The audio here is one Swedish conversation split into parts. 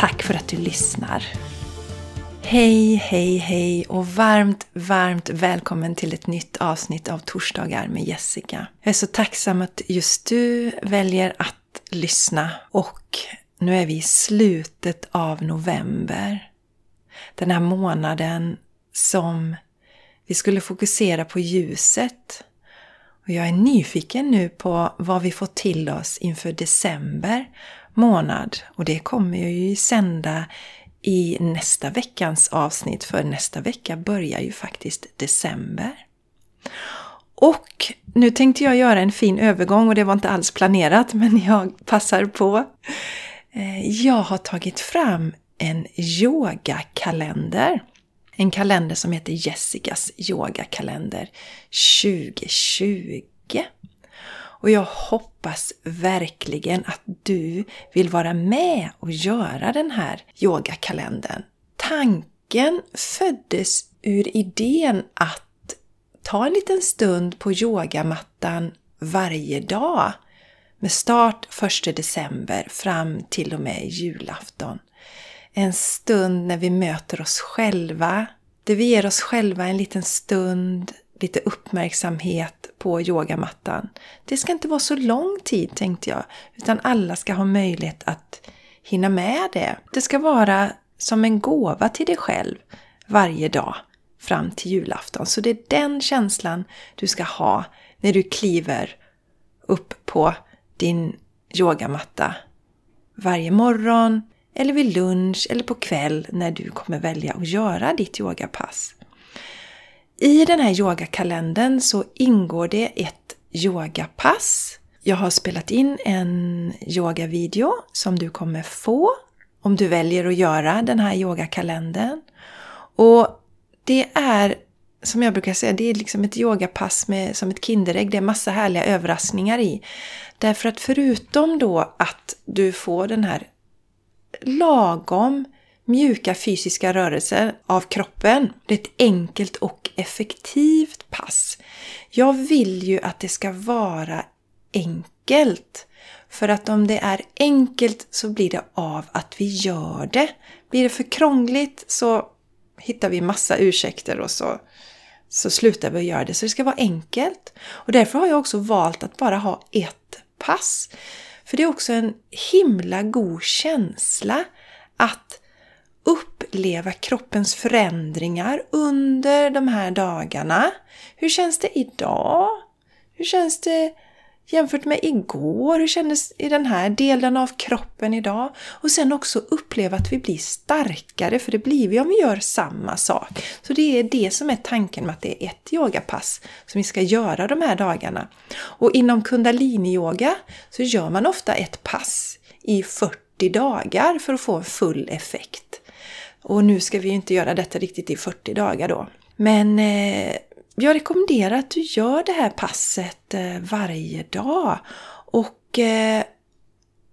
Tack för att du lyssnar! Hej, hej, hej och varmt, varmt välkommen till ett nytt avsnitt av Torsdagar med Jessica. Jag är så tacksam att just du väljer att lyssna och nu är vi i slutet av november. Den här månaden som vi skulle fokusera på ljuset. Och jag är nyfiken nu på vad vi får till oss inför december månad och det kommer jag ju sända i nästa veckans avsnitt för nästa vecka börjar ju faktiskt december. Och nu tänkte jag göra en fin övergång och det var inte alls planerat men jag passar på. Eh, jag har tagit fram en yogakalender. En kalender som heter Jessicas yogakalender 2020. Och jag hoppas verkligen att du vill vara med och göra den här yogakalendern. Tanken föddes ur idén att ta en liten stund på yogamattan varje dag med start 1 december fram till och med julafton. En stund när vi möter oss själva, där vi ger oss själva en liten stund lite uppmärksamhet på yogamattan. Det ska inte vara så lång tid tänkte jag, utan alla ska ha möjlighet att hinna med det. Det ska vara som en gåva till dig själv varje dag fram till julafton. Så det är den känslan du ska ha när du kliver upp på din yogamatta varje morgon eller vid lunch eller på kväll när du kommer välja att göra ditt yogapass. I den här yogakalendern så ingår det ett yogapass. Jag har spelat in en yogavideo som du kommer få om du väljer att göra den här yogakalendern. Och det är, som jag brukar säga, det är liksom ett yogapass med, som ett Kinderägg. Det är massa härliga överraskningar i. Därför att förutom då att du får den här lagom mjuka fysiska rörelser av kroppen. Det är ett enkelt och effektivt pass. Jag vill ju att det ska vara enkelt. För att om det är enkelt så blir det av att vi gör det. Blir det för krångligt så hittar vi massa ursäkter och så, så slutar vi att göra det. Så det ska vara enkelt. Och därför har jag också valt att bara ha ett pass. För det är också en himla god känsla att uppleva kroppens förändringar under de här dagarna. Hur känns det idag? Hur känns det jämfört med igår? Hur kändes i den här delen av kroppen idag? Och sen också uppleva att vi blir starkare, för det blir vi om vi gör samma sak. Så det är det som är tanken med att det är ett yogapass som vi ska göra de här dagarna. Och inom Kundaliniyoga så gör man ofta ett pass i 40 dagar för att få full effekt. Och nu ska vi ju inte göra detta riktigt i 40 dagar då. Men eh, jag rekommenderar att du gör det här passet eh, varje dag. Och eh,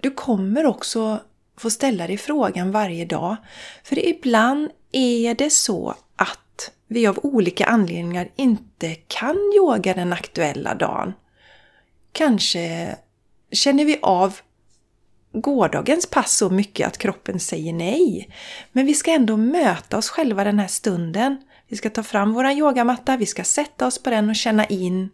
du kommer också få ställa dig frågan varje dag. För ibland är det så att vi av olika anledningar inte kan yoga den aktuella dagen. Kanske känner vi av gårdagens pass så mycket att kroppen säger nej. Men vi ska ändå möta oss själva den här stunden. Vi ska ta fram vår yogamatta, vi ska sätta oss på den och känna in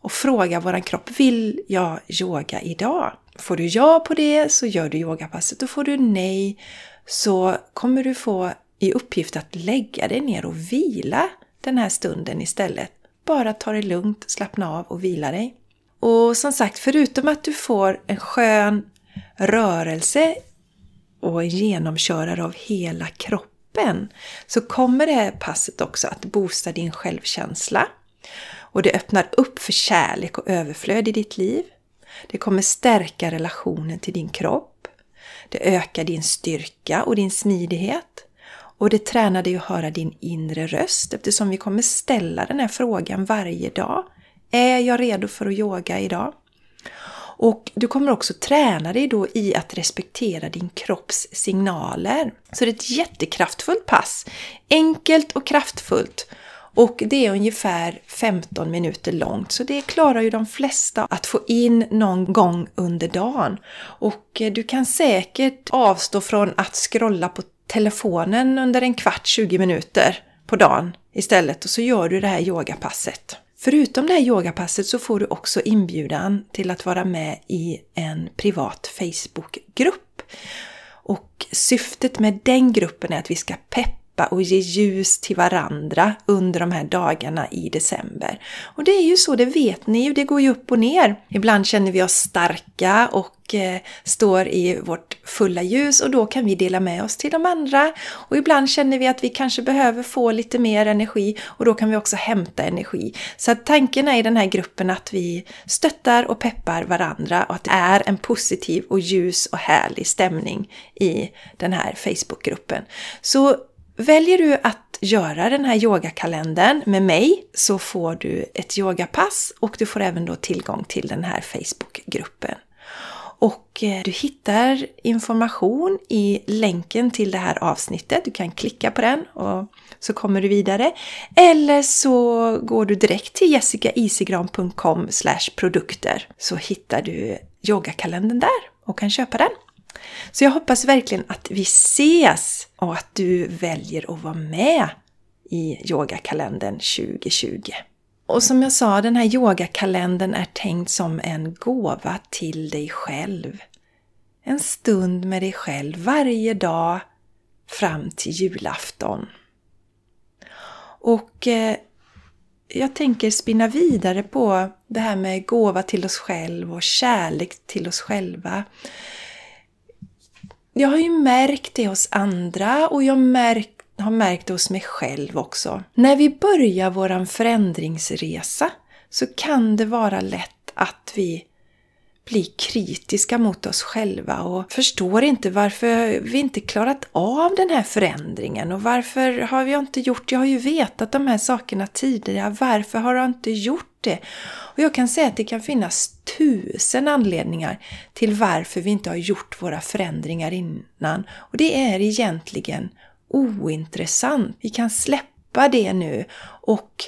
och fråga våran kropp, vill jag yoga idag? Får du ja på det så gör du yogapasset och får du nej så kommer du få i uppgift att lägga dig ner och vila den här stunden istället. Bara ta det lugnt, slappna av och vila dig. Och som sagt, förutom att du får en skön rörelse och genomkörare av hela kroppen så kommer det här passet också att boosta din självkänsla. Och det öppnar upp för kärlek och överflöd i ditt liv. Det kommer stärka relationen till din kropp. Det ökar din styrka och din smidighet. Och det tränar dig att höra din inre röst eftersom vi kommer ställa den här frågan varje dag. Är jag redo för att yoga idag? Och du kommer också träna dig då i att respektera din kropps signaler. Så det är ett jättekraftfullt pass. Enkelt och kraftfullt. Och det är ungefär 15 minuter långt, så det klarar ju de flesta att få in någon gång under dagen. Och eh, du kan säkert avstå från att scrolla på telefonen under en kvart, 20 minuter på dagen istället och så gör du det här yogapasset. Förutom det här yogapasset så får du också inbjudan till att vara med i en privat Facebookgrupp. Och syftet med den gruppen är att vi ska peppa hjälpa och ge ljus till varandra under de här dagarna i december. Och det är ju så, det vet ni ju, det går ju upp och ner. Ibland känner vi oss starka och eh, står i vårt fulla ljus och då kan vi dela med oss till de andra. Och ibland känner vi att vi kanske behöver få lite mer energi och då kan vi också hämta energi. Så att tanken är i den här gruppen att vi stöttar och peppar varandra och att det är en positiv och ljus och härlig stämning i den här Facebookgruppen. Så Väljer du att göra den här yogakalendern med mig så får du ett yogapass och du får även då tillgång till den här Facebookgruppen. Och eh, du hittar information i länken till det här avsnittet. Du kan klicka på den och så kommer du vidare. Eller så går du direkt till jessicaisigran.com produkter så hittar du yogakalendern där och kan köpa den. Så jag hoppas verkligen att vi ses och att du väljer att vara med i yogakalendern 2020. Och som jag sa, den här yogakalendern är tänkt som en gåva till dig själv. En stund med dig själv varje dag fram till julafton. Och eh, jag tänker spinna vidare på det här med gåva till oss själva och kärlek till oss själva. Jag har ju märkt det hos andra och jag märkt, har märkt det hos mig själv också. När vi börjar våran förändringsresa så kan det vara lätt att vi blir kritiska mot oss själva och förstår inte varför vi inte klarat av den här förändringen och varför har vi inte gjort, jag har ju vetat de här sakerna tidigare, varför har jag inte gjort det? Och jag kan säga att det kan finnas tusen anledningar till varför vi inte har gjort våra förändringar innan. Och det är egentligen ointressant. Vi kan släppa det nu och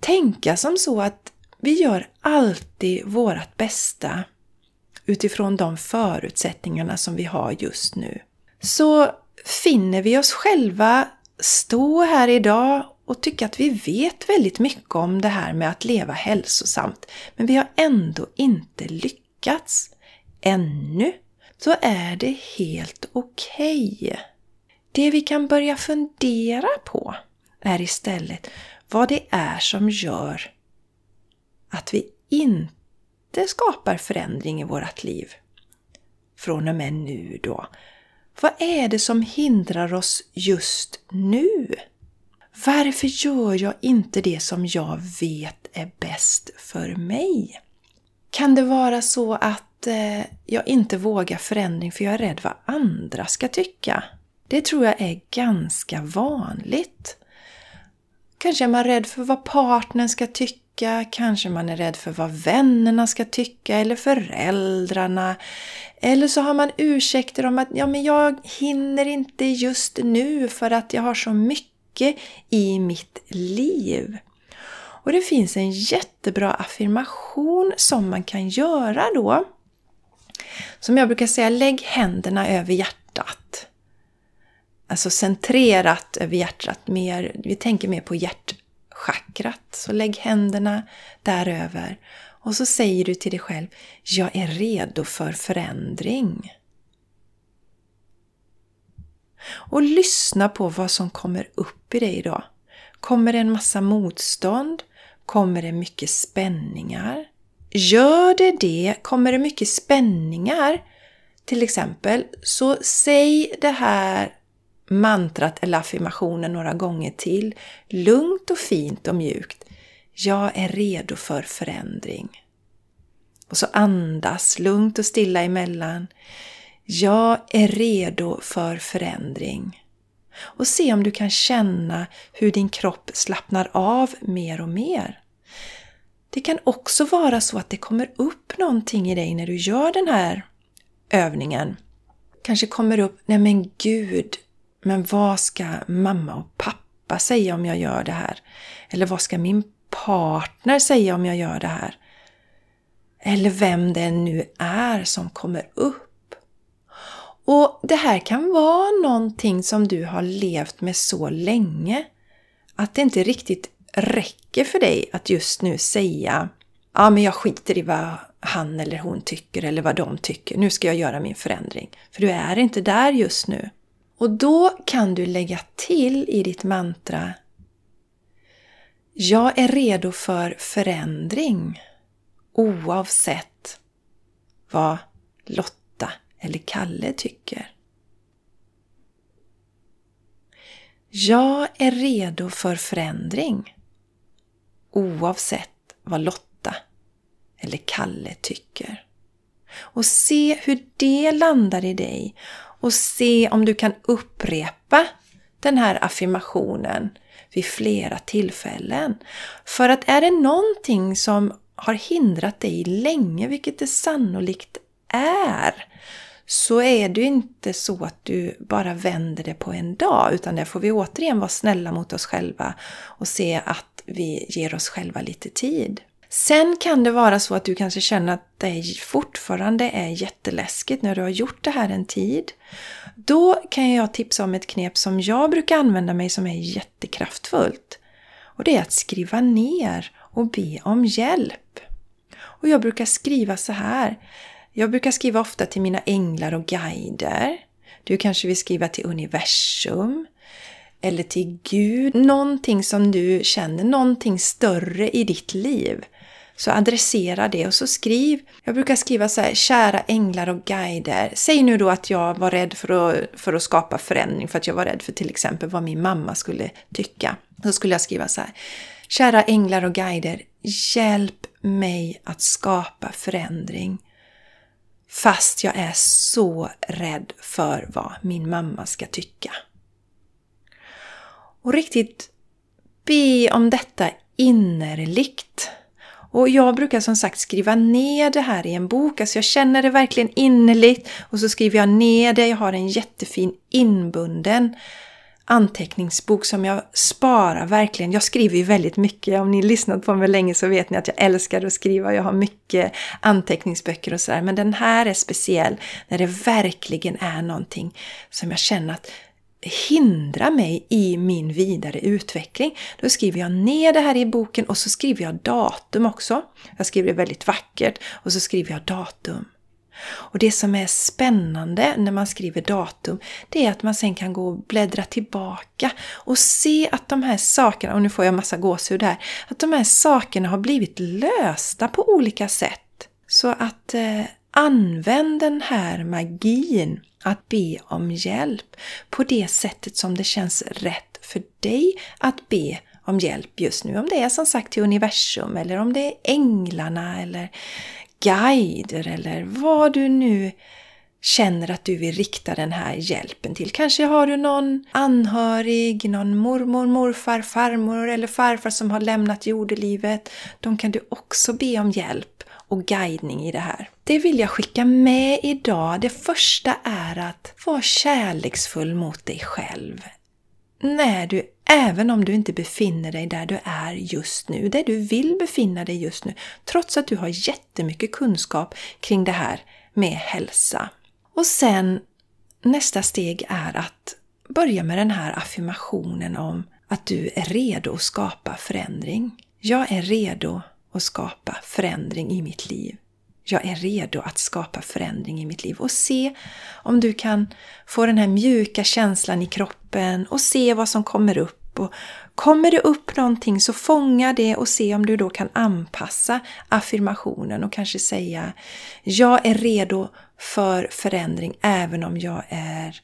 tänka som så att vi gör alltid vårt bästa utifrån de förutsättningarna som vi har just nu. Så finner vi oss själva stå här idag och tycka att vi vet väldigt mycket om det här med att leva hälsosamt, men vi har ändå inte lyckats ännu, så är det helt okej. Okay. Det vi kan börja fundera på är istället vad det är som gör att vi inte skapar förändring i vårt liv. Från och med nu då. Vad är det som hindrar oss just nu? Varför gör jag inte det som jag vet är bäst för mig? Kan det vara så att eh, jag inte vågar förändring för jag är rädd vad andra ska tycka? Det tror jag är ganska vanligt. Kanske är man rädd för vad partnern ska tycka, kanske man är rädd för vad vännerna ska tycka eller föräldrarna. Eller så har man ursäkter om att ja, men jag hinner inte just nu för att jag har så mycket i mitt liv. Och det finns en jättebra affirmation som man kan göra då. Som jag brukar säga, lägg händerna över hjärtat. Alltså centrerat över hjärtat, mer, vi tänker mer på hjärtchakrat. Så lägg händerna däröver. Och så säger du till dig själv, jag är redo för förändring. Och lyssna på vad som kommer upp i dig idag. Kommer det en massa motstånd? Kommer det mycket spänningar? Gör det det, kommer det mycket spänningar till exempel, så säg det här mantrat eller affirmationen några gånger till. Lugnt och fint och mjukt. Jag är redo för förändring. Och så andas lugnt och stilla emellan. Jag är redo för förändring. Och se om du kan känna hur din kropp slappnar av mer och mer. Det kan också vara så att det kommer upp någonting i dig när du gör den här övningen. Kanske kommer upp, nej men gud, men vad ska mamma och pappa säga om jag gör det här? Eller vad ska min partner säga om jag gör det här? Eller vem det nu är som kommer upp. Och det här kan vara någonting som du har levt med så länge att det inte riktigt räcker för dig att just nu säga Ja, men jag skiter i vad han eller hon tycker eller vad de tycker. Nu ska jag göra min förändring. För du är inte där just nu. Och då kan du lägga till i ditt mantra Jag är redo för förändring oavsett vad Lotta eller Kalle tycker. Jag är redo för förändring oavsett vad Lotta eller Kalle tycker. Och se hur det landar i dig och se om du kan upprepa den här affirmationen vid flera tillfällen. För att är det någonting som har hindrat dig länge, vilket det sannolikt är, så är det inte så att du bara vänder det på en dag, utan där får vi återigen vara snälla mot oss själva och se att vi ger oss själva lite tid. Sen kan det vara så att du kanske känner att det fortfarande är jätteläskigt när du har gjort det här en tid. Då kan jag tipsa om ett knep som jag brukar använda mig som är jättekraftfullt. Och det är att skriva ner och be om hjälp. Och jag brukar skriva så här. Jag brukar skriva ofta till mina änglar och guider. Du kanske vill skriva till universum eller till Gud. Någonting som du känner, någonting större i ditt liv. Så adressera det och så skriv. Jag brukar skriva så här, kära änglar och guider. Säg nu då att jag var rädd för att, för att skapa förändring, för att jag var rädd för till exempel vad min mamma skulle tycka. Då skulle jag skriva så här. Kära änglar och guider, hjälp mig att skapa förändring. Fast jag är så rädd för vad min mamma ska tycka. Och riktigt be om detta innerligt. Och jag brukar som sagt skriva ner det här i en bok. Alltså jag känner det verkligen innerligt och så skriver jag ner det. Jag har en jättefin inbunden anteckningsbok som jag sparar verkligen. Jag skriver ju väldigt mycket. Om ni lyssnat på mig länge så vet ni att jag älskar att skriva. Jag har mycket anteckningsböcker och sådär. Men den här är speciell när det verkligen är någonting som jag känner att hindra mig i min vidare utveckling. Då skriver jag ner det här i boken och så skriver jag datum också. Jag skriver det väldigt vackert och så skriver jag datum. Och det som är spännande när man skriver datum, det är att man sen kan gå och bläddra tillbaka och se att de här sakerna, och nu får jag massa gåshud här, att de här sakerna har blivit lösta på olika sätt. Så att eh, använd den här magin att be om hjälp på det sättet som det känns rätt för dig att be om hjälp just nu. Om det är som sagt till universum eller om det är änglarna eller guider eller vad du nu känner att du vill rikta den här hjälpen till. Kanske har du någon anhörig, någon mormor, morfar, farmor eller farfar som har lämnat jordelivet. De kan du också be om hjälp och guidning i det här. Det vill jag skicka med idag. Det första är att vara kärleksfull mot dig själv. När du, även om du inte befinner dig där du är just nu, där du vill befinna dig just nu, trots att du har jättemycket kunskap kring det här med hälsa. Och sen nästa steg är att börja med den här affirmationen om att du är redo att skapa förändring. Jag är redo att skapa förändring i mitt liv. Jag är redo att skapa förändring i mitt liv och se om du kan få den här mjuka känslan i kroppen och se vad som kommer upp. Och kommer det upp någonting så fånga det och se om du då kan anpassa affirmationen och kanske säga Jag är redo för förändring även om jag är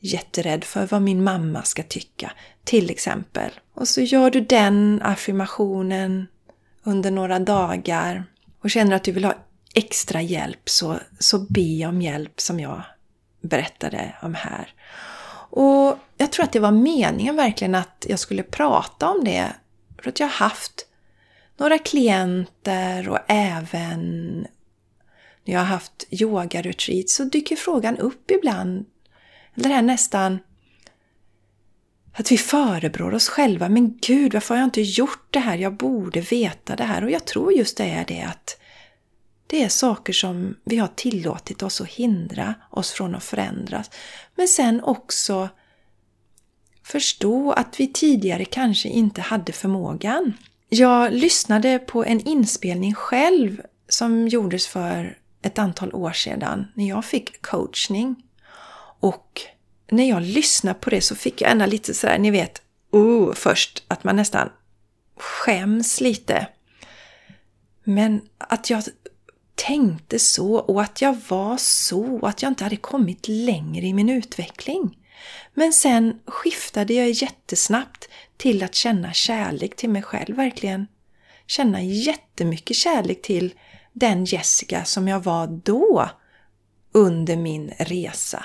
jätterädd för vad min mamma ska tycka, till exempel. Och så gör du den affirmationen under några dagar och känner att du vill ha extra hjälp så, så be om hjälp som jag berättade om här. Och jag tror att det var meningen verkligen att jag skulle prata om det. För att jag har haft några klienter och även när jag har haft yogaretreat så dyker frågan upp ibland. Eller det här nästan att vi förebrår oss själva. Men gud, varför har jag inte gjort det här? Jag borde veta det här. Och jag tror just det är det att det är saker som vi har tillåtit oss att hindra oss från att förändras. Men sen också förstå att vi tidigare kanske inte hade förmågan. Jag lyssnade på en inspelning själv som gjordes för ett antal år sedan när jag fick coachning. Och när jag lyssnade på det så fick jag ändå lite sådär, ni vet, oh, först att man nästan skäms lite. Men att jag tänkte så och att jag var så och att jag inte hade kommit längre i min utveckling. Men sen skiftade jag jättesnabbt till att känna kärlek till mig själv, verkligen. Känna jättemycket kärlek till den Jessica som jag var då under min resa.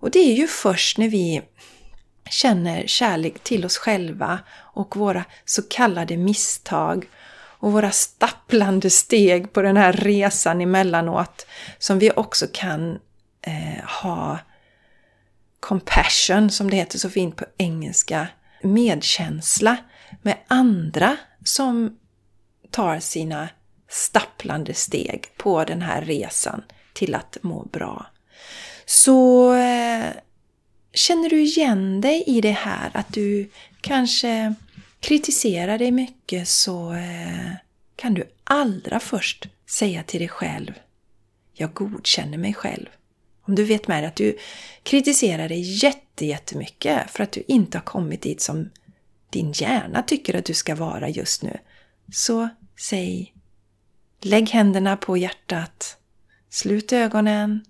Och det är ju först när vi känner kärlek till oss själva och våra så kallade misstag och våra stapplande steg på den här resan emellanåt som vi också kan eh, ha compassion, som det heter så fint på engelska, medkänsla med andra som tar sina stapplande steg på den här resan till att må bra. Så eh, känner du igen dig i det här att du kanske kritiserar dig mycket så eh, kan du allra först säga till dig själv Jag godkänner mig själv. Om du vet med dig att du kritiserar dig jättemycket för att du inte har kommit dit som din hjärna tycker att du ska vara just nu. Så säg Lägg händerna på hjärtat. Slut ögonen.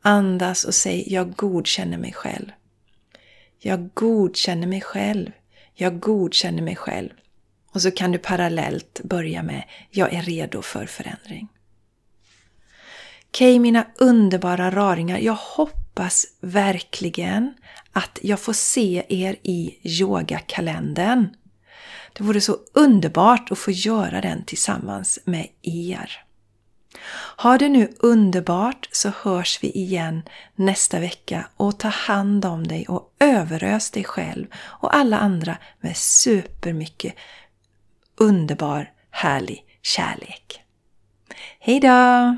Andas och säg Jag godkänner mig själv. Jag godkänner mig själv. Jag godkänner mig själv. Och så kan du parallellt börja med Jag är redo för förändring. Okej, mina underbara raringar. Jag hoppas verkligen att jag får se er i yogakalendern. Det vore så underbart att få göra den tillsammans med er. Ha det nu underbart så hörs vi igen nästa vecka och ta hand om dig och överös dig själv och alla andra med supermycket underbar, härlig kärlek. Hejdå!